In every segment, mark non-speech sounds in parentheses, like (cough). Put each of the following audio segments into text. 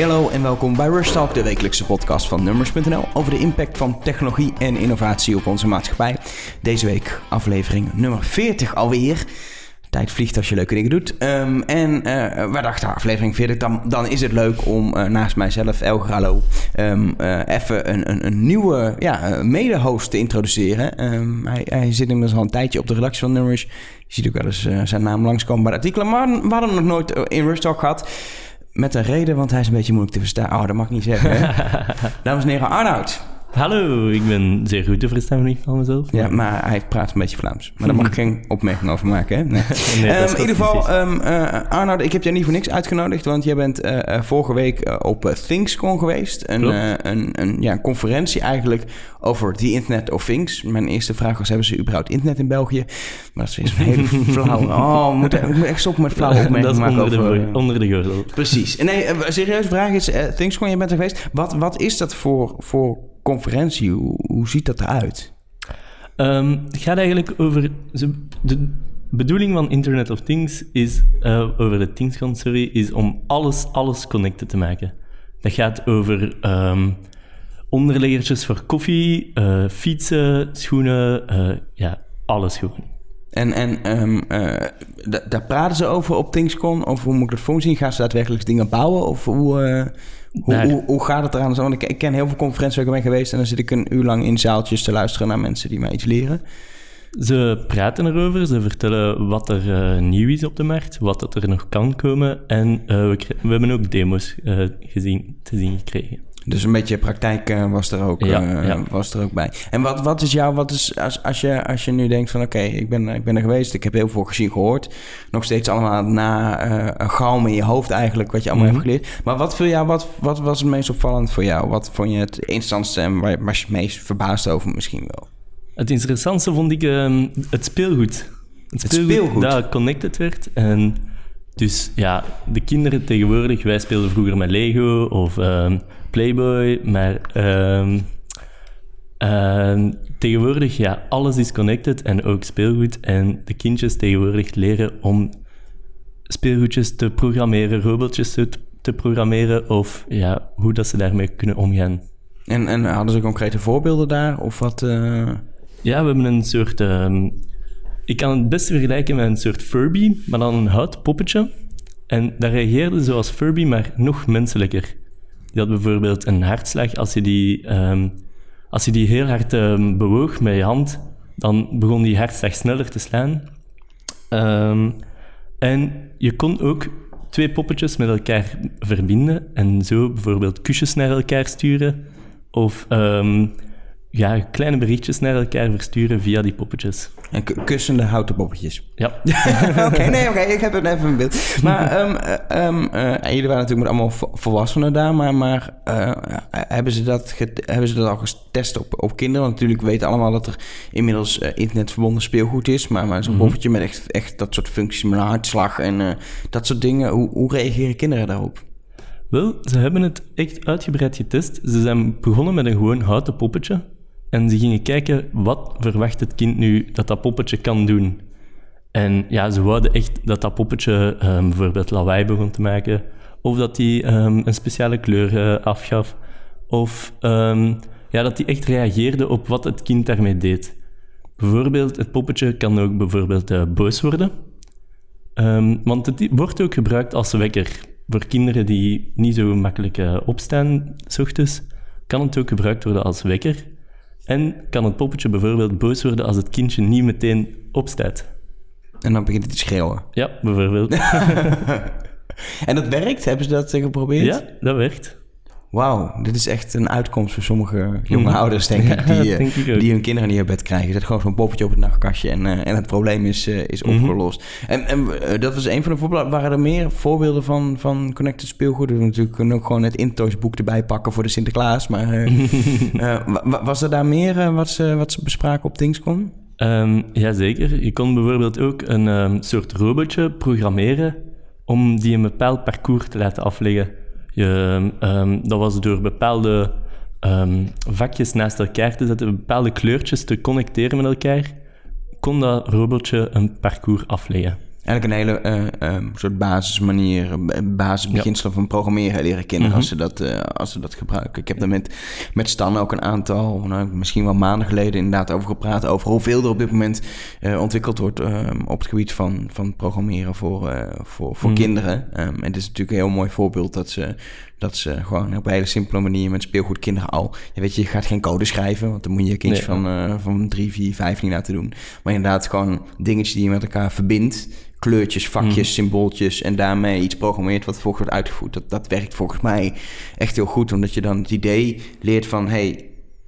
Hallo en welkom bij Rush Talk, de wekelijkse podcast van Numbers.nl over de impact van technologie en innovatie op onze maatschappij. Deze week aflevering nummer 40 alweer. Tijd vliegt als je leuke dingen doet. Um, en uh, we dachten, aflevering 40, dan, dan is het leuk om uh, naast mijzelf, Elger Hallo, um, uh, even een, een, een nieuwe ja, mede-host te introduceren. Um, hij, hij zit inmiddels al een tijdje op de redactie van Numbers. Je ziet ook wel eens zijn naam langskomen bij de artikelen, maar we hadden hem nog nooit in Rush Talk gehad. Met een reden, want hij is een beetje moeilijk te verstaan. Oh, dat mag ik niet zeggen. Hè? (laughs) Dames en heren, Arnoud. Hallo, ik ben zeer goed te verstaan van mezelf. Ja, maar hij praat een beetje Vlaams. Maar daar mag ik (laughs) geen opmerking over maken, hè? Nee. (laughs) nee um, in ieder geval, um, uh, Arnoud, ik heb jou niet voor niks uitgenodigd... want jij bent uh, vorige week uh, op ThingsCon geweest. Een, een, een ja, conferentie eigenlijk over the Internet of Things. Mijn eerste vraag was, hebben ze überhaupt internet in België? Maar dat is een hele (laughs) flauw... Oh, we moeten, we echt stoppen met flauwe opmerkingen maken onder, over, de, onder de gordel. Precies. Nee, serieuze vraag is, ThingsCon, je bent er geweest. Wat, wat is dat voor... voor conferentie? Hoe, hoe ziet dat eruit? Um, het gaat eigenlijk over... De bedoeling van Internet of Things is, uh, over de ThingsCon, sorry, is om alles, alles connected te maken. Dat gaat over um, onderleggertjes voor koffie, uh, fietsen, schoenen, uh, ja, alles gewoon. En, en um, uh, daar praten ze over op ThingsCon? Of hoe moet ik dat voor zien? Gaan ze daadwerkelijk dingen bouwen? Of hoe, hoe, hoe, hoe, gaat het eraan? Want ik, ik ken heel veel conferenties waar ik ben geweest... en dan zit ik een uur lang in zaaltjes te luisteren naar mensen die mij iets leren. Ze praten erover, ze vertellen wat er uh, nieuw is op de markt, wat dat er nog kan komen. En we, we, hebben ook demo's gezien, te zien gekregen. Dus een beetje praktijk uh, was, er ook, ja, ja. was er ook bij. En wat, wat is jouw, wat is, als, als, je, als je nu denkt van oké, okay, ik, ben, ik ben er geweest, ik heb heel veel gezien, gehoord. Nog steeds allemaal na uh, een galm in je hoofd eigenlijk, wat je allemaal mm -hmm. hebt geleerd. Maar wat, voor jou, wat, wat was het meest opvallend voor jou? Wat vond je het interessantste en waar was je het meest verbaasd over misschien wel? Het interessantste vond ik um, het speelgoed. Het speelgoed, het speelgoed. dat connected werd en... Dus ja, de kinderen tegenwoordig, wij speelden vroeger met Lego of um, Playboy, maar um, uh, tegenwoordig, ja, alles is connected en ook speelgoed. En de kindjes tegenwoordig leren om speelgoedjes te programmeren, robotjes te, te programmeren of ja, hoe dat ze daarmee kunnen omgaan. En, en hadden ze concrete voorbeelden daar? Of wat? Uh... Ja, we hebben een soort. Um, ik kan het best vergelijken met een soort Furby, maar dan een houtpoppetje. En dat reageerde zoals Furby, maar nog menselijker. Die had bijvoorbeeld een hartslag. Als je die, um, als je die heel hard um, bewoog met je hand, dan begon die hartslag sneller te slaan. Um, en je kon ook twee poppetjes met elkaar verbinden en zo bijvoorbeeld kusjes naar elkaar sturen of ja, kleine berichtjes naar elkaar versturen via die poppetjes. En kussende houten poppetjes. Ja. (laughs) Oké, okay, nee, oké, okay, ik heb het even een beeld. Maar um, um, uh, jullie waren natuurlijk met allemaal volwassenen daar, maar, maar uh, hebben, ze dat hebben ze dat al getest op, op kinderen? Want natuurlijk weten allemaal dat er inmiddels uh, internetverbonden speelgoed is, maar, maar zo'n mm -hmm. poppetje met echt, echt dat soort functies met een hartslag en dat soort dingen, hoe, hoe reageren kinderen daarop? Wel, ze hebben het echt uitgebreid getest. Ze zijn begonnen met een gewoon houten poppetje. En ze gingen kijken, wat verwacht het kind nu dat dat poppetje kan doen? En ja, ze wouden echt dat dat poppetje um, bijvoorbeeld lawaai begon te maken. Of dat hij um, een speciale kleur uh, afgaf. Of um, ja, dat hij echt reageerde op wat het kind daarmee deed. Bijvoorbeeld, het poppetje kan ook bijvoorbeeld uh, boos worden. want het wordt ook gebruikt als wekker. Voor kinderen die niet zo makkelijk uh, opstaan, s ochtends, kan het ook gebruikt worden als wekker. En kan het poppetje bijvoorbeeld boos worden als het kindje niet meteen opstaat. En dan begint het te schreeuwen. Ja, bijvoorbeeld. (laughs) en dat werkt? Hebben ze dat geprobeerd? Ja, dat werkt. Wauw, dit is echt een uitkomst voor sommige jonge ouders, denk ik, (laughs) die, ja, denk ik die hun kinderen niet naar bed krijgen. Zet gewoon zo'n poppetje op het nachtkastje en, uh, en het probleem is, uh, is opgelost. Mm -hmm. En, en dat was een van de voorbeelden. Waren er meer voorbeelden van, van connected speelgoed? We natuurlijk ook gewoon het Intoys boek erbij pakken voor de Sinterklaas. Maar (laughs) was er daar meer wat, ze, wat ze bespraken op ThingsCon? Um, Jazeker. Je kon bijvoorbeeld ook een um, soort robotje programmeren om die een bepaald parcours te laten afleggen. Je, um, dat was door bepaalde um, vakjes naast elkaar te zetten, bepaalde kleurtjes te connecteren met elkaar, kon dat robotje een parcours afleggen. Eigenlijk een hele eh, ehm, soort basismanier, eh, basisbeginselen van programmeren leren kinderen als, ze dat, eh, als ze dat gebruiken. Ik heb daar met, met Stan ook een aantal, nou, misschien wel maanden geleden inderdaad over gepraat, over hoeveel er op dit moment ontwikkeld wordt ehm, op het gebied van, van programmeren voor, voor, voor Mhm. kinderen. Ehm, en het is natuurlijk een heel mooi voorbeeld dat ze, dat ze gewoon op een hele simpele manier met speelgoed kinderen al... Ja, weet je, je gaat geen code schrijven, want dan moet je een kindje Nee. van, eh, van drie, vier, vijf niet laten doen. Maar inderdaad gewoon dingetjes die je met elkaar verbindt. Kleurtjes, vakjes, Mhm. symbooltjes en daarmee iets programmeert wat volgens wordt uitgevoerd. Dat, dat werkt volgens mij echt heel goed, omdat je dan het idee leert van... hey,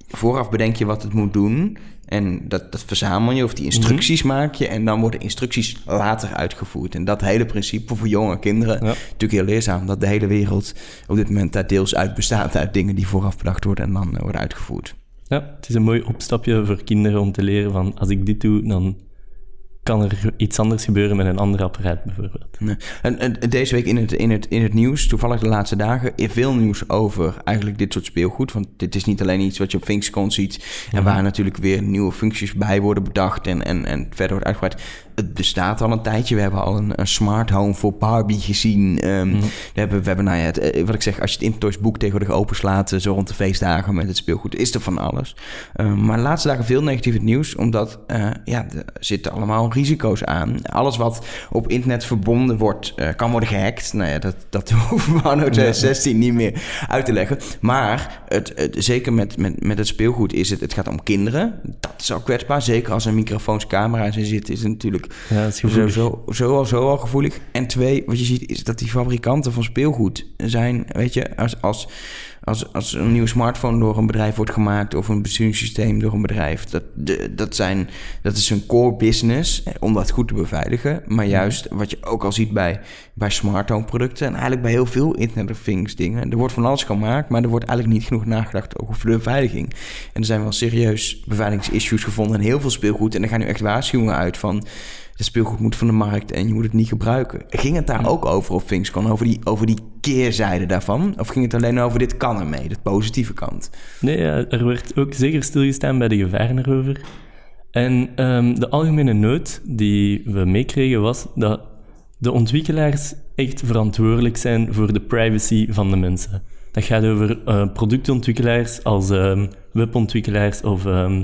vooraf bedenk je wat het moet doen en dat, dat verzamel je of die instructies maak je... en dan worden instructies later uitgevoerd. En dat hele principe voor jonge kinderen, Ja. natuurlijk heel leerzaam... dat de hele wereld op dit moment daar deels uit bestaat... uit dingen die vooraf bedacht worden en dan eh, worden uitgevoerd. Ja, het is een mooi opstapje voor kinderen om te leren van als ik dit doe, dan kan er iets anders gebeuren met een ander apparaat bijvoorbeeld. Nee. En, en deze week in het, in, het, in het nieuws, toevallig de laatste dagen, veel nieuws over eigenlijk dit soort speelgoed. Want dit is niet alleen iets wat je op ThinkScon ziet en waar natuurlijk weer nieuwe functies bij worden bedacht en, en, en verder wordt uitgebreid. Het bestaat al een tijdje. We hebben al een, een smart home voor Barbie gezien. Ehm, we, hebben, we hebben, nou ja, het, eh, wat ik zeg, als je het Intertoys boek tegenwoordig openslaat, eh, zo rond de feestdagen met het speelgoed, is er van alles. Ehm, maar de laatste dagen veel negatief het nieuws, omdat eh, ja, er zitten allemaal risico's aan. Alles wat op internet verbonden wordt, eh, kan worden gehackt. Nou ja, dat, dat (laughs) hoeven we anno 2016 niet meer uit te leggen. Maar het, het- zeker met, met, met het speelgoed is het, het gaat om kinderen. Dat is al kwetsbaar. Zeker als er microfoons, camera's in zitten, is het natuurlijk Ja, is. Sowieso zo al, zo al gevoelig. En twee, wat je ziet is dat die fabrikanten van speelgoed zijn, weet je, als, als, als, als een nieuwe smartphone door een bedrijf wordt gemaakt of een besturingssysteem door een bedrijf, dat, dat, zijn, dat is een core business eh, om dat goed te beveiligen. Maar juist wat je ook al ziet bij, bij smart home producten en eigenlijk bij heel veel Internet of Things dingen, er wordt van alles gemaakt, maar er wordt eigenlijk niet genoeg nagedacht over de beveiliging. En er zijn wel serieus beveiligingsissues gevonden en heel veel speelgoed. En er gaan nu echt waarschuwingen uit van het speelgoed moet van de markt en je moet het niet gebruiken. Ging het daar ook over op Thingscon, over die, over die keerzijde daarvan? Of ging het alleen over dit kan ermee, de positieve kant? Nee, ja, er werd ook zeker stilgestaan bij de gevaren erover. En ehm, de algemene noot die we meekregen was dat de ontwikkelaars echt verantwoordelijk zijn voor de privacy van de mensen. Dat gaat over eh, productontwikkelaars als ehm, webontwikkelaars of ehm,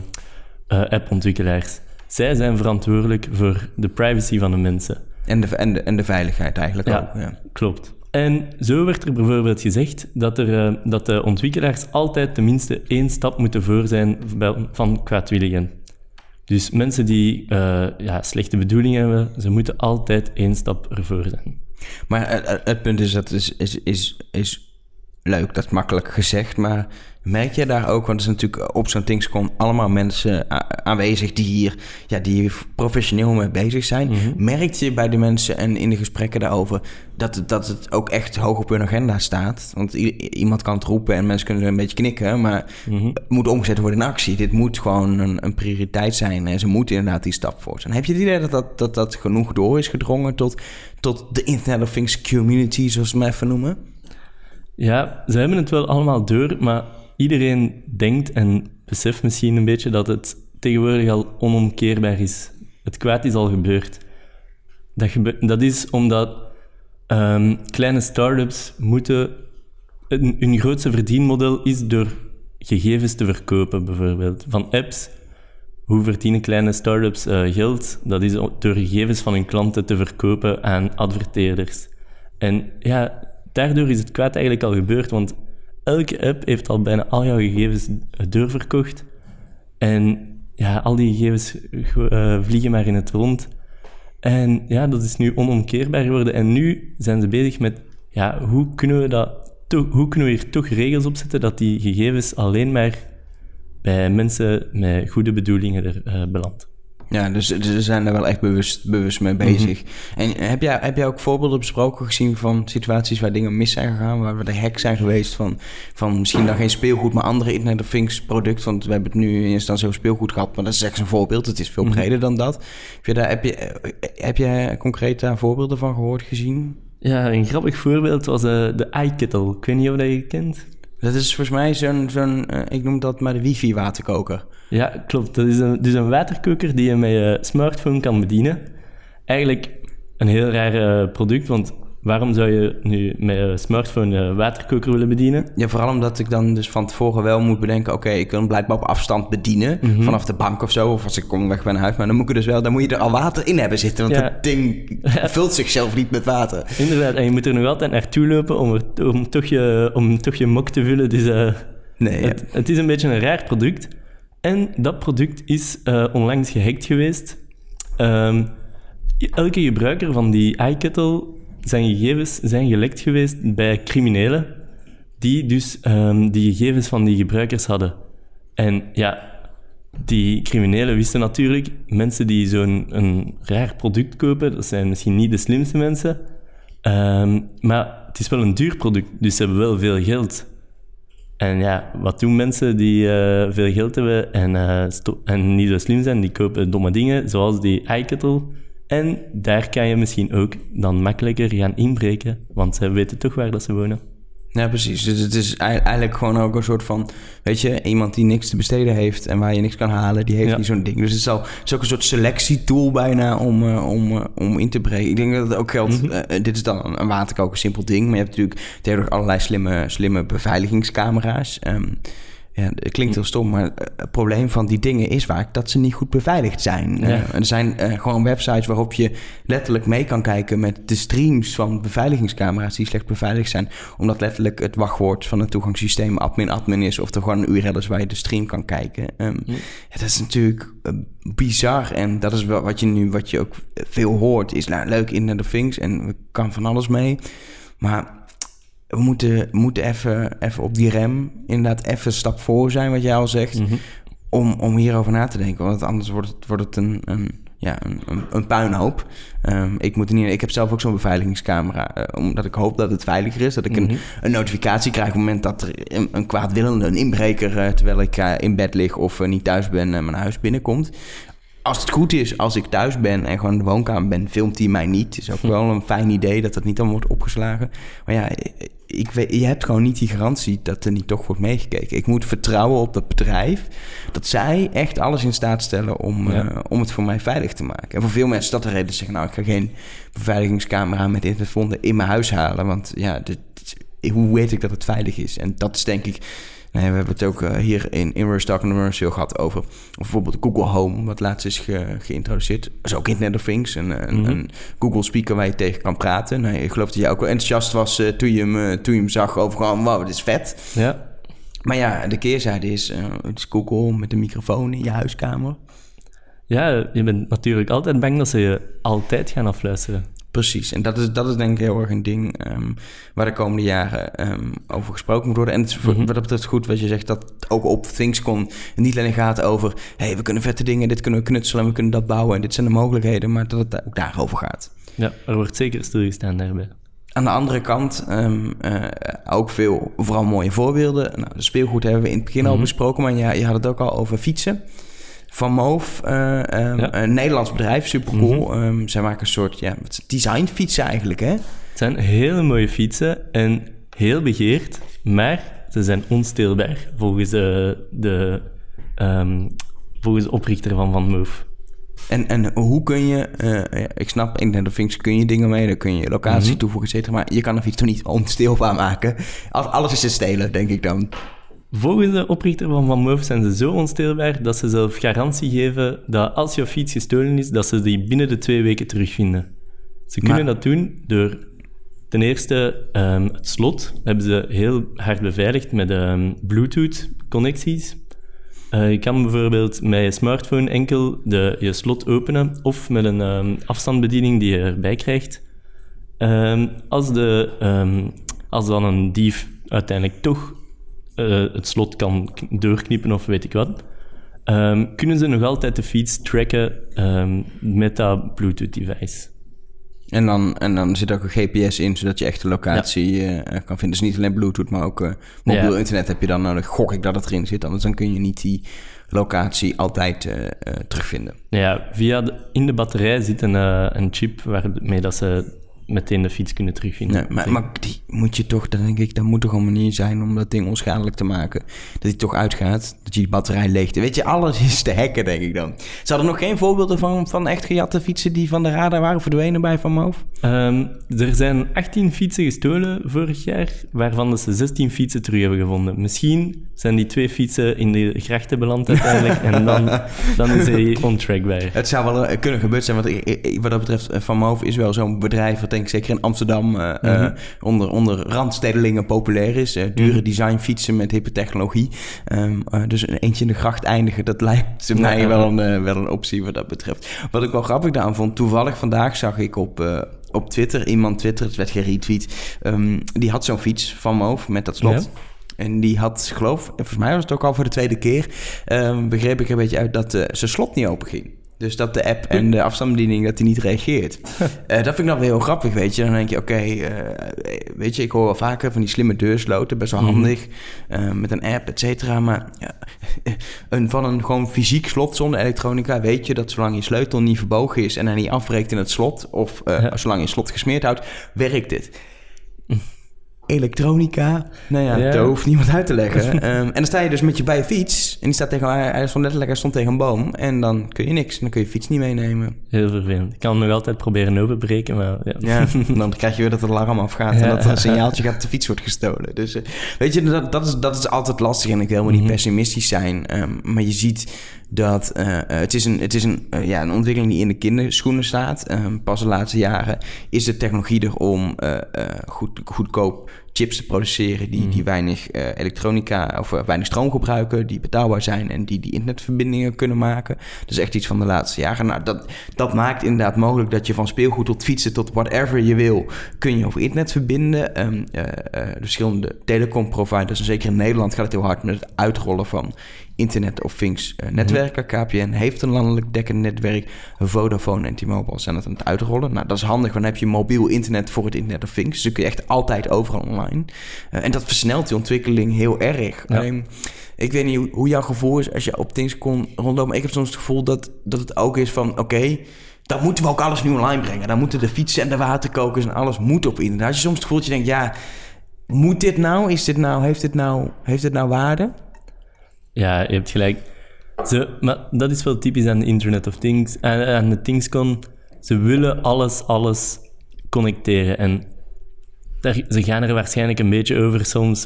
eh, appontwikkelaars. Zij zijn verantwoordelijk voor de privacy van de mensen. En de, en de, en de veiligheid eigenlijk Ja, ook. Ja. klopt. En zo werd er bijvoorbeeld gezegd dat, er, eh, dat de ontwikkelaars altijd tenminste één stap moeten voor zijn van kwaadwilligen. Dus mensen die eh, ja, slechte bedoelingen hebben, ze moeten altijd één stap ervoor zijn. Maar het punt is, dat is, is, is, is leuk, dat is makkelijk gezegd, maar merk je daar ook, want er zijn natuurlijk op zo'n Thingscon allemaal mensen aanwezig die hier, ja, die hier professioneel mee bezig zijn. Merk je bij de mensen en in de gesprekken daarover dat het, dat het ook echt hoog op hun agenda staat? Want iemand kan het roepen en mensen kunnen er een beetje knikken, maar het moet omgezet worden in actie. Dit moet gewoon een, een prioriteit zijn en ze moeten inderdaad die stap voor zijn. Heb je het idee dat dat, dat, dat genoeg door is gedrongen tot, tot de Internet of Things community, zoals we hem even noemen? Ja, ze hebben het wel allemaal door, maar iedereen denkt en beseft misschien een beetje dat het tegenwoordig al onomkeerbaar is. Het kwaad is al gebeurd. Dat, gebe- dat is omdat ehm, kleine start-ups moeten... Hun, grootste verdienmodel is door gegevens te verkopen, bijvoorbeeld. Van apps. Hoe verdienen kleine start-ups eh, geld? Dat is door gegevens van hun klanten te verkopen aan adverteerders. En ja, daardoor is het kwaad eigenlijk al gebeurd, want elke app heeft al bijna al jouw gegevens doorverkocht. En ja, al die gegevens eh, vliegen maar in het rond. En ja, dat is nu onomkeerbaar geworden. En nu zijn ze bezig met, ja, hoe kunnen we dat, hoe kunnen we hier toch regels op zetten dat die gegevens alleen maar bij mensen met goede bedoelingen er uh, belandt. Ja, dus ze zijn daar wel echt bewust, bewust mee bezig. En heb jij, heb jij ook voorbeelden besproken gezien van situaties waar dingen mis zijn gegaan, waar we de hack zijn geweest van, van misschien dan geen speelgoed, maar andere Internet of Things product? Want we hebben het nu in instantie over speelgoed gehad, maar dat is echt een voorbeeld. Het is veel breder dan dat. Heb je, daar, heb, je, heb je concreet daar voorbeelden van gehoord, gezien? Ja, een grappig voorbeeld was uh, de iKettle. Ik weet niet of dat je kent. Dat is volgens mij zo'n, zo'n uh, ik noem dat maar de wifi-waterkoker. Ja, klopt. Dat is een, dus een waterkoker die je met je smartphone kan bedienen. Eigenlijk, een heel raar eh, product, want waarom zou je nu met een smartphone een waterkoker willen bedienen? Ja, vooral omdat ik dan dus van tevoren wel moet bedenken... oké, ik kan hem blijkbaar op afstand bedienen... Mhm. vanaf de bank of zo, of als ik kom weg bij huis... maar dan moet, ik er dus wel, dan moet je er al water in hebben zitten... want Ja. het ding (laughs) vult zichzelf niet met water. Inderdaad, en je moet er nog altijd naartoe lopen om, er, om, toch, je, om toch je mok te vullen. Dus eh, Nee, ja. het, het is een beetje een raar product. En dat product is eh, onlangs gehackt geweest. Ehm, elke gebruiker van die iKettle, zijn gegevens zijn gelekt geweest bij criminelen, die dus ehm, die gegevens van die gebruikers hadden. En ja, die criminelen wisten natuurlijk, mensen die zo'n raar product kopen, dat zijn misschien niet de slimste mensen, Ehm, maar het is wel een duur product, dus ze hebben wel veel geld. En ja, wat doen mensen die eh, veel geld hebben en, sto- en niet zo slim zijn? Die kopen domme dingen, zoals die iKettle. En daar kan je misschien ook dan makkelijker gaan inbreken, want ze weten toch waar dat ze wonen. Ja, precies. Dus het is ei- eigenlijk gewoon ook een soort van... weet je, iemand die niks te besteden heeft... en waar je niks kan halen, die heeft Ja. niet zo'n ding. Dus het is, al, het is ook een soort selectietool bijna om, eh, om, eh, om in te breken. Ik denk dat het ook geldt... Mhm. eh, dit is dan een, een waterkoker, simpel ding... maar je hebt natuurlijk tegenwoordig allerlei slimme, slimme beveiligingscamera's... Ehm, ja, het klinkt heel stom, maar eh, het probleem van die dingen is vaak dat ze niet goed beveiligd zijn. Ja. Eh, er zijn eh, gewoon websites waarop je letterlijk mee kan kijken met de streams van beveiligingscamera's die slecht beveiligd zijn. Omdat letterlijk het wachtwoord van het toegangssysteem admin admin is of er gewoon een URL is waar je de stream kan kijken. Ehm, ja, dat is natuurlijk bizar en dat is wel wat je nu, wat je ook veel hoort, is nou leuk Internet of Things en we kan van alles mee. Maar we moeten, moeten even, even op die rem inderdaad even een stap voor zijn, wat jij al zegt, Mhm. om, om hierover na te denken. Want anders wordt het, wordt het een, een, ja, een, een, een puinhoop. Ehm, ik, moet niet, ik heb zelf ook zo'n beveiligingscamera, eh, omdat ik hoop dat het veiliger is. Dat ik Mhm. een, een notificatie krijg op het moment dat er een, een kwaadwillende, een inbreker, eh, terwijl ik eh, in bed lig of niet thuis ben, mijn huis binnenkomt. Als het goed is, als ik thuis ben en gewoon in de woonkamer ben, filmt hij mij niet. Het is ook wel een fijn idee dat dat niet dan wordt opgeslagen. Maar ja, ik weet, je hebt gewoon niet die garantie dat er niet toch wordt meegekeken. Ik moet vertrouwen op dat bedrijf, dat zij echt alles in staat stellen om, Ja. eh, om het voor mij veilig te maken. En voor veel mensen is dat de reden. Ze zeggen, nou, ik ga geen beveiligingscamera met internetvonden in mijn huis halen. Want ja, dit, hoe weet ik dat het veilig is? En dat is denk ik... Nee, we hebben het ook eh, hier in Inverse Talk Commercial gehad over bijvoorbeeld Google Home, wat laatst is ge- geïntroduceerd. Dat is ook Internet of Things, een, een, Mhm. een Google speaker waar je tegen kan praten. Nou, ik geloof dat jij ook wel enthousiast was eh, toen, je hem, eh, toen je hem zag over gewoon, wow, dit is vet. Ja, Maar ja, de keerzijde is, eh, het is Google met een microfoon in je huiskamer. ja, je bent natuurlijk altijd bang dat ze je altijd gaan afluisteren. Precies, en dat is, dat is denk ik heel erg een ding ehm, waar de komende jaren ehm, over gesproken moet worden. En het is Mhm. wat dat betreft goed wat je zegt, dat het ook op ThingsCon niet alleen gaat over... hey, we kunnen vette dingen, dit kunnen we knutselen en we kunnen dat bouwen en dit zijn de mogelijkheden, maar dat het ook daarover gaat. Ja, er wordt zeker stilgestaan daarbij. Aan de andere kant ehm, eh, ook veel, vooral mooie voorbeelden. Nou, de speelgoed hebben we in het begin al Mhm. besproken, maar ja, je had het ook al over fietsen. Van Moof, eh, ehm, Ja. een Nederlands bedrijf, supercool. Ehm, zij maken een soort ja, designfietsen eigenlijk, hè? Het zijn hele mooie fietsen en heel begeerd, maar ze zijn onsteelbaar volgens de, de, ehm, volgens de oprichter van Van Moof. En, en hoe kun je, eh, ik snap, Internet of Things kun je dingen mee, dan kun je locatie Mhm. toevoegen, et maar je kan een fiets toch niet onstilbaar maken? Alles is te stelen, denk ik dan. Volgens de oprichter van Van Moof zijn ze zo onsteelbaar dat ze zelf garantie geven dat als je fiets gestolen is, dat ze die binnen de twee weken terugvinden. Ze kunnen Maar- dat doen door ten eerste ehm, het slot hebben ze heel hard beveiligd met ehm, Bluetooth-connecties. Eh, je kan bijvoorbeeld met je smartphone enkel de, je slot openen of met een ehm, afstandsbediening die je erbij krijgt. Als, de, als dan een dief uiteindelijk toch eh, het slot kan doorknippen of weet ik wat, ehm, kunnen ze nog altijd de fiets tracken ehm, met dat Bluetooth-device. En dan, en dan zit ook een GPS in, zodat je echt de locatie eh, kan vinden. Dus niet alleen Bluetooth, maar ook eh, mobiel Ja. internet heb je dan nodig. Gok ik dat het erin zit, anders dan kun je niet die locatie altijd eh, eh, terugvinden. Ja, via de, in de batterij zit een, eh, een chip waarmee dat ze meteen de fiets kunnen terugvinden. Nee, maar, maar die, moet je toch, dan denk ik, dat moet toch een manier zijn om dat ding onschadelijk te maken. Dat hij toch uitgaat, dat je die batterij leegt. Weet je, alles is te hacken, denk ik dan. Ze hadden nog geen voorbeelden van, van echt gejatte fietsen die van de radar waren verdwenen bij Van Moof? Ehm, er zijn 18 fietsen gestolen vorig jaar, waarvan ze 16 fietsen terug hebben gevonden. Misschien zijn die twee fietsen in de grachten beland uiteindelijk en dan, (laughs) dan is hij on track bij. Het zou wel eh, kunnen gebeurd zijn, want wat dat betreft, eh, Van Moof is wel zo'n bedrijf wat denk ik zeker in Amsterdam eh, eh, Mhm. onder, onder randstedelingen populair is. Eh, dure Mhm. designfietsen met hippe technologie. Ehm, eh, dus een eentje in de gracht eindigen, dat lijkt mij Ja. wel, een, wel een optie wat dat betreft. Wat ik wel grappig daaraan vond, toevallig vandaag zag ik op... op Twitter, iemand Twitter, het werd geretweet, ehm, die had zo'n fiets van Moof met dat slot. Ja. En die had, geloof volgens mij was het ook al voor de tweede keer, ehm, begreep ik er een beetje uit dat zijn slot niet open ging. Dus dat de app en de afstandsbediening dat die niet reageert. (laughs) Eh, dat vind ik dan weer heel grappig, weet je. Dan denk je, oké, eh, weet je, ik hoor wel vaker van die slimme deursloten, best wel Mhm. handig, eh, met een app, et cetera. Maar ja, (laughs) een, van een gewoon fysiek slot zonder elektronica weet je dat zolang je sleutel niet verbogen is en hij niet afbreekt in het slot, of Ja. zolang je slot gesmeerd houdt, werkt dit. Elektronica, nou ja, Ja. dat hoeft niemand uit te leggen. (laughs) Ehm, en dan sta je dus met je bij je fiets. En die staat tegen, hij stond letterlijk, hij stond tegen een boom. En dan kun je niks. En dan kun je fiets niet meenemen. Heel vervelend. Ik kan hem nog altijd proberen openbreken, maar ja. Ja, (laughs) dan krijg je weer dat het alarm afgaat en dat er een signaaltje gaat dat de fiets wordt gestolen. Dus eh, weet je, dat, dat, is, dat is altijd lastig en ik wil helemaal niet Mhm. pessimistisch zijn. ehm, maar je ziet dat eh, eh, het is, een, het is een, eh, ja, een ontwikkeling die in de kinderschoenen staat. Ehm, pas de laatste jaren is de technologie er om goed, goedkoop chips te produceren die, die weinig eh, elektronica of weinig stroom gebruiken, die betaalbaar zijn en die die internetverbindingen kunnen maken. Dat is echt iets van de laatste jaren. Nou, dat, dat maakt inderdaad mogelijk dat je van speelgoed tot fietsen tot whatever je wil, kun je over internet verbinden. Eh, de verschillende telecomproviders, en zeker in Nederland gaat het heel hard met het uitrollen van Internet of Things netwerken. KPN heeft een landelijk dekkend netwerk. Vodafone en T-Mobile zijn het aan het uitrollen. Nou, dat is handig, want dan heb je mobiel internet voor het Internet of Things. Dus dan kun je echt altijd overal online. Eh, en dat versnelt die ontwikkeling heel erg. Ja. Alleen, ik weet niet hoe, jouw gevoel is als je op Things kon rondlopen. Ik heb soms het gevoel dat, dat het ook is van, oké... dan moeten we ook alles nu online brengen. Dan moeten de fietsen en de waterkokers en alles moet op internet. Als je soms het gevoel dat je denkt, ja... Moet dit nou? Is dit nou? Heeft dit nou, heeft dit nou waarde? Ja, je hebt gelijk. Ze, maar dat is wel typisch aan de Internet of Things, aan, aan de Thingscon. Ze willen alles, alles connecteren. En daar, ze gaan er waarschijnlijk een beetje over soms.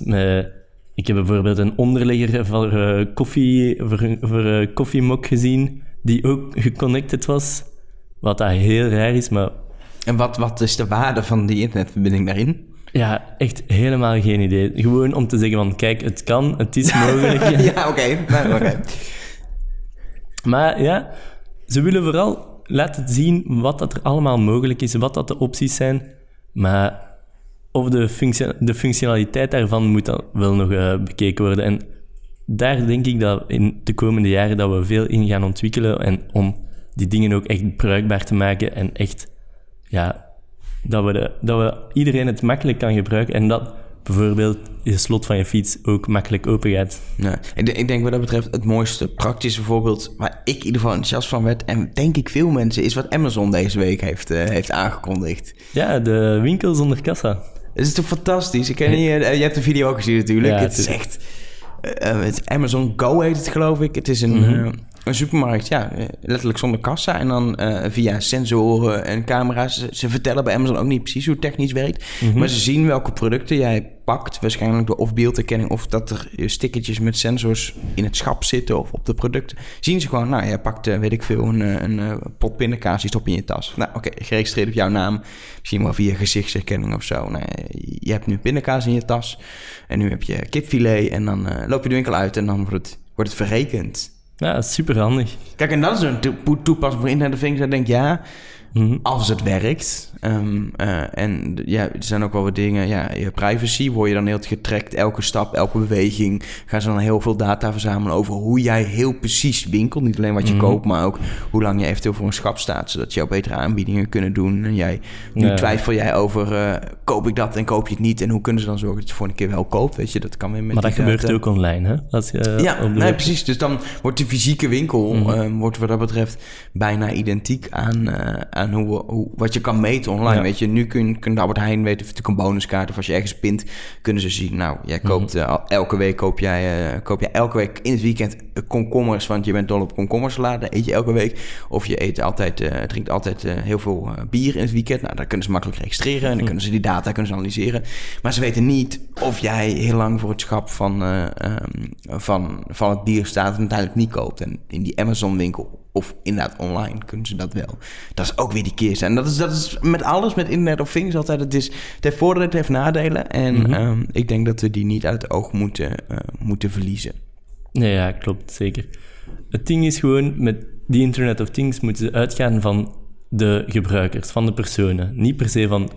Ik heb bijvoorbeeld een onderlegger voor, eh, koffie, voor, voor eh, koffiemok gezien, die ook geconnected was. Wat dat heel raar is, maar En wat, wat is de waarde van die internetverbinding daarin? Ja, echt helemaal geen idee. Gewoon om te zeggen van, kijk, het kan, het is mogelijk. (laughs) ja, oké. Nou, oké. Maar ja, ze willen vooral laten zien wat dat er allemaal mogelijk is, wat dat de opties zijn. Maar of de, functie, de functionaliteit daarvan moet dan wel nog eh, bekeken worden. En daar denk ik dat in de komende jaren dat we veel in gaan ontwikkelen. En om die dingen ook echt bruikbaar te maken en echt, ja, dat we, de, dat we iedereen het makkelijk kan gebruiken. En dat bijvoorbeeld je slot van je fiets ook makkelijk open gaat. Ja, ik, denk- ik denk wat dat betreft het mooiste praktische voorbeeld waar ik in ieder geval enthousiast van werd en denk ik veel mensen is wat Amazon deze week heeft, eh, heeft aangekondigd. Ja, de winkel zonder kassa. Het is toch fantastisch? Ik ken niet, eh, je hebt de video ook gezien natuurlijk. Ja, het is echt... eh, het Amazon Go heet het geloof ik. Het is een, Mhm. Een supermarkt, ja, eh, letterlijk zonder kassa. En dan eh, via sensoren en camera's. Ze, ze vertellen bij Amazon ook niet precies hoe het technisch werkt. Mhm. Maar ze zien welke producten jij pakt. Waarschijnlijk door of beeldherkenning of dat er eh, stickertjes met sensors in het schap zitten of op de producten. Zien ze gewoon, nou, jij pakt, weet ik veel, een, een, pot pindakaas, die stop je in je tas. Nou, oké, geregistreerd op jouw naam. Misschien wel via gezichtsherkenning of zo. Nou, je hebt nu pindakaas in je tas en nu heb je kipfilet en dan loop je de winkel uit en dan wordt het, wordt het verrekend. Ja, super handig. Kijk, en dat is een toe- toepassing voor Internet of Things. Ik denk, ja, Mhm. als het werkt. Ehm, eh, en ja, er zijn ook wel wat dingen. Ja, je privacy word je dan heel getrackt. Elke stap, elke beweging. Gaan ze dan heel veel data verzamelen over hoe jij heel precies winkelt. Niet alleen wat je Mhm. koopt, maar ook hoe lang je eventueel voor een schap staat. Zodat je ook betere aanbiedingen kunnen doen. En jij, nu twijfel jij over, eh, koop ik dat en koop je het niet? En hoe kunnen ze dan zorgen dat je voor een keer wel koopt? Weet je, dat kan weer met Maar dat gebeurt data. ook online, hè? Je eh, Ja, nee, precies. Dus dan wordt de fysieke winkel Mhm. ehm, wordt wat dat betreft bijna identiek aan, aan hoe, hoe, wat je kan meten online. Ja. Weet je, nu kun, kun Albert Heijn weten of het een bonuskaart of als je ergens pint, kunnen ze zien. Nou, jij Mhm. koopt eh, elke week koop jij, eh, koop jij elke week in het weekend eh, komkommers, want je bent dol op komkommersalade. Eet je elke week. Of je eet altijd, drinkt altijd heel veel bier in het weekend. Nou, daar kunnen ze makkelijk registreren en dan kunnen ze die data kunnen ze analyseren. Maar ze weten niet of jij heel lang voor het schap van, eh, ehm, van, van het bier staat en uiteindelijk niet koopt. En in die Amazon winkel of inderdaad online kunnen ze dat wel. Dat is ook weer die keer En dat is, dat is met alles, met Internet of Things altijd. Het, is, het heeft voordelen, het heeft nadelen. En Mhm. ehm, ik denk dat we die niet uit het oog moeten, eh, moeten verliezen. Nee, ja, klopt, zeker. Het ding is gewoon, met die Internet of Things moeten ze uitgaan van de gebruikers, van de personen. Niet per se van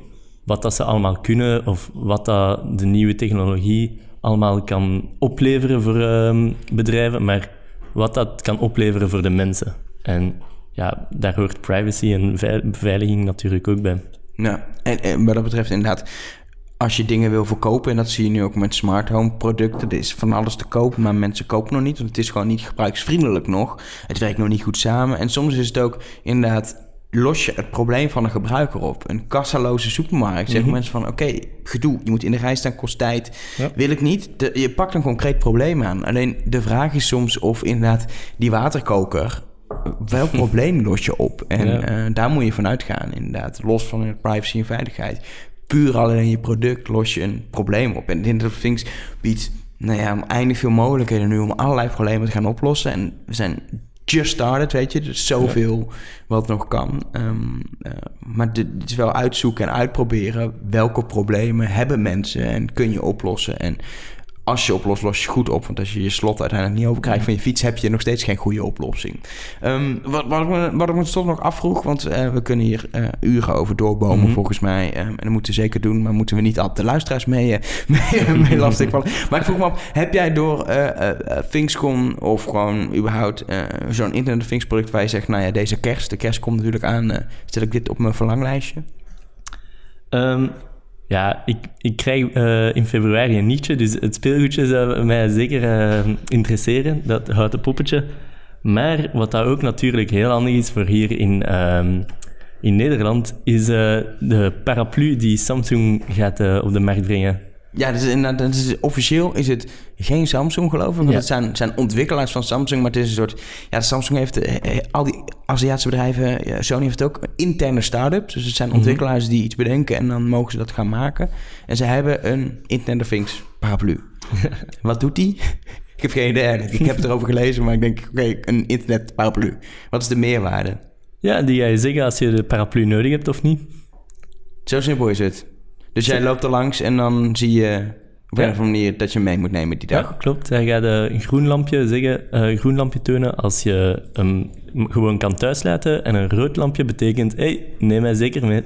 wat dat ze allemaal kunnen of wat dat de nieuwe technologie allemaal kan opleveren voor ehm, bedrijven, maar wat dat kan opleveren voor de mensen. En ja, daar hoort privacy en veil- beveiliging natuurlijk ook bij. Nou, en, en wat dat betreft inderdaad, als je dingen wil verkopen, en dat zie je nu ook met smart home producten, er is van alles te kopen, maar mensen kopen nog niet, want het is gewoon niet gebruiksvriendelijk nog. Het werkt nog niet goed samen. En soms is het ook inderdaad, los je het probleem van een gebruiker op. Een kassaloze supermarkt. Zeggen mensen van, oké, gedoe, je moet in de rij staan, kost tijd. Ja. Wil ik niet. De- je pakt een concreet probleem aan. Alleen de vraag is soms of inderdaad die waterkoker welk (laughs) probleem los je op? En Ja. eh, daar moet je van uitgaan, inderdaad. Los van je privacy en veiligheid. Puur alleen je product los je een probleem op. En Internet of Things biedt nou ja, oneindig veel mogelijkheden nu om allerlei problemen te gaan oplossen. En we zijn just started, weet je. Dus zoveel wat nog kan. Ehm, eh, maar dit is wel uitzoeken en uitproberen. Welke problemen hebben mensen en kun je oplossen? En als je oplost, los je goed op. Want als je je slot uiteindelijk niet overkrijgt van je fiets, heb je nog steeds geen goede oplossing. Ehm, wat, wat, ik me, wat ik me toch nog afvroeg, want eh, we kunnen hier eh, uren over doorbomen Mhm. volgens mij. Ehm, en dat moeten we zeker doen, maar moeten we niet altijd de luisteraars mee, eh, (laughs) mee, mee lastigvallen. Maar ik vroeg me af, heb jij door ThingsCon of gewoon überhaupt zo'n Internet of Things product waar je zegt, nou ja, deze kerst, de kerst komt natuurlijk aan, stel ik dit op mijn verlanglijstje? Ehm, ja, ik, ik krijg eh, in februari een nietje, dus het speelgoedje zou mij zeker eh, interesseren, dat houten poppetje. Maar wat dat ook natuurlijk heel handig is voor hier in, ehm, in Nederland, is eh, de paraplu die Samsung gaat op de markt brengen. Ja, dus inderdaad, dat is, officieel is het geen Samsung geloof ik. Want Ja. het zijn, zijn ontwikkelaars van Samsung, maar het is een soort... Ja, Samsung heeft eh, eh, al die Aziatische bedrijven, ja, Sony heeft het ook, interne start-ups. Dus het zijn ontwikkelaars die iets bedenken en dan mogen ze dat gaan maken. En ze hebben een Internet of Things paraplu. (laughs) Wat doet die? Ik heb geen idee. Ik heb het erover gelezen, maar ik denk, oké, een internet paraplu. Wat is de meerwaarde? Ja, die je zeggen als je de paraplu nodig hebt of niet. Zo simpel is het. Dus jij loopt er langs en dan zie je op een of andere manier dat je mee moet nemen die dag. Ja, klopt. Hij gaat eh, een groen lampje zeggen, eh, groen lampje tonen als je hem gewoon kan thuislaten. En een rood lampje betekent, hey, neem mij zeker mee.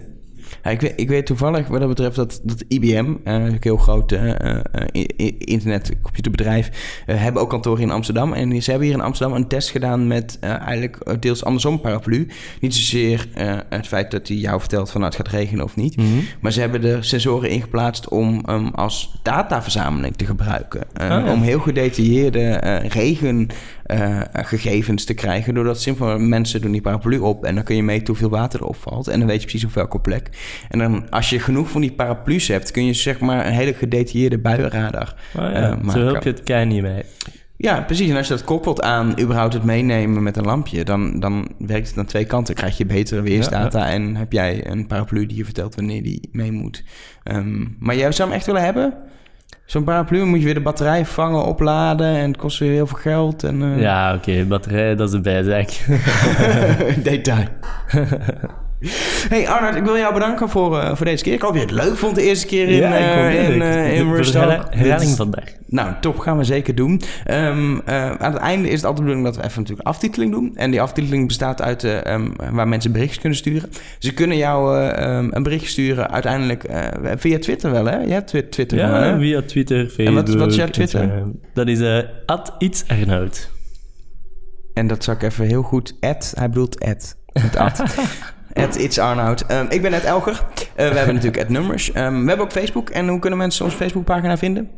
Ja, ik, weet, ik weet toevallig wat dat betreft dat, dat IBM, eh, een heel groot eh, eh, internetcomputerbedrijf, eh, hebben ook kantoren in Amsterdam. En ze hebben hier in Amsterdam een test gedaan met eh, eigenlijk eh, deels andersom paraplu. Niet zozeer eh, het feit dat hij jou vertelt van nou, het gaat regenen of niet. Maar ze hebben er sensoren in geplaatst om hem als dataverzameling te gebruiken. Eh, ja. Om heel gedetailleerde eh, regengegevens te krijgen. Doordat simpel mensen doen die paraplu op en dan kun je meten hoeveel water erop valt. En dan weet je precies op welke plek. En dan als je genoeg van die paraplu's hebt, kun je zeg maar een hele gedetailleerde buienradar ja. eh, Zo maken. help je het kei niet mee. Ja, precies. En als je dat koppelt aan überhaupt het meenemen met een lampje, dan, dan werkt het aan twee kanten. Krijg je betere weersdata en heb jij een paraplu die je vertelt wanneer die mee moet. Ehm, maar jij zou hem echt willen hebben? Zo'n paraplu moet je weer de batterij vangen, opladen en het kost weer heel veel geld. En, eh, Ja, oké, batterij, dat is een bijzaak. (laughs) (laughs) Detail. Hey Arnold, ik wil jou bedanken voor, eh, voor deze keer. Ik hoop je het leuk vond de eerste keer in, ja, eh, in, eh, in herhaling vandaag. Nou, top, gaan we zeker doen. Ehm, eh, aan het einde is het altijd de bedoeling dat we even natuurlijk aftiteling doen. En die aftiteling bestaat uit eh, ehm, waar mensen berichtjes kunnen sturen. Ze kunnen jou eh, ehm, een berichtje sturen uiteindelijk via Twitter wel, hè? Je hebt Twi- Twitter Ja, via Twitter, Facebook. wat- wat is jouw Twitter? Dat is at iets Arnoud. En dat zag ik even heel goed. Ed, hij bedoelt Ed. Met Ad. (laughs) Ed It's Arnoud. Ehm, ik ben Ed Elker. Eh, we (laughs) hebben natuurlijk Ed Numbers. Ehm, we hebben ook Facebook. En hoe kunnen mensen onze Facebookpagina vinden?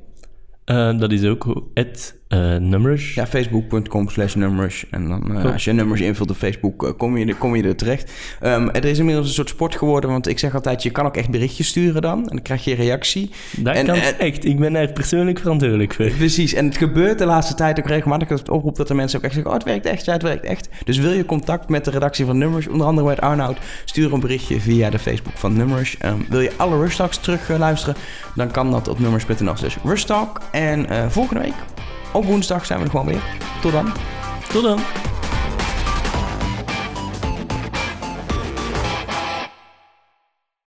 Eh, dat is ook at uh, Numbers. Ja, facebook.com slash numbers. En dan uh, als je nummers invult op Facebook, uh, kom, je, kom je er terecht. Um, er is inmiddels een soort sport geworden, want ik zeg altijd, je kan ook echt berichtjes sturen dan. En dan krijg je reactie. Dat en, kan echt. Ik ben daar persoonlijk verantwoordelijk voor. Precies. En het gebeurt de laatste tijd ook regelmatig dat het oproep dat de mensen ook echt zeggen, oh het werkt echt, ja het werkt echt. Dus wil je contact met de redactie van Numbers, onder andere met Arnoud, stuur een berichtje via de Facebook van Numbers. Um, wil je alle Rush Talks terug luisteren, dan kan dat op nummers.nl slash Rush Talk. En volgende week op woensdag zijn we er gewoon weer. Tot dan. Tot dan.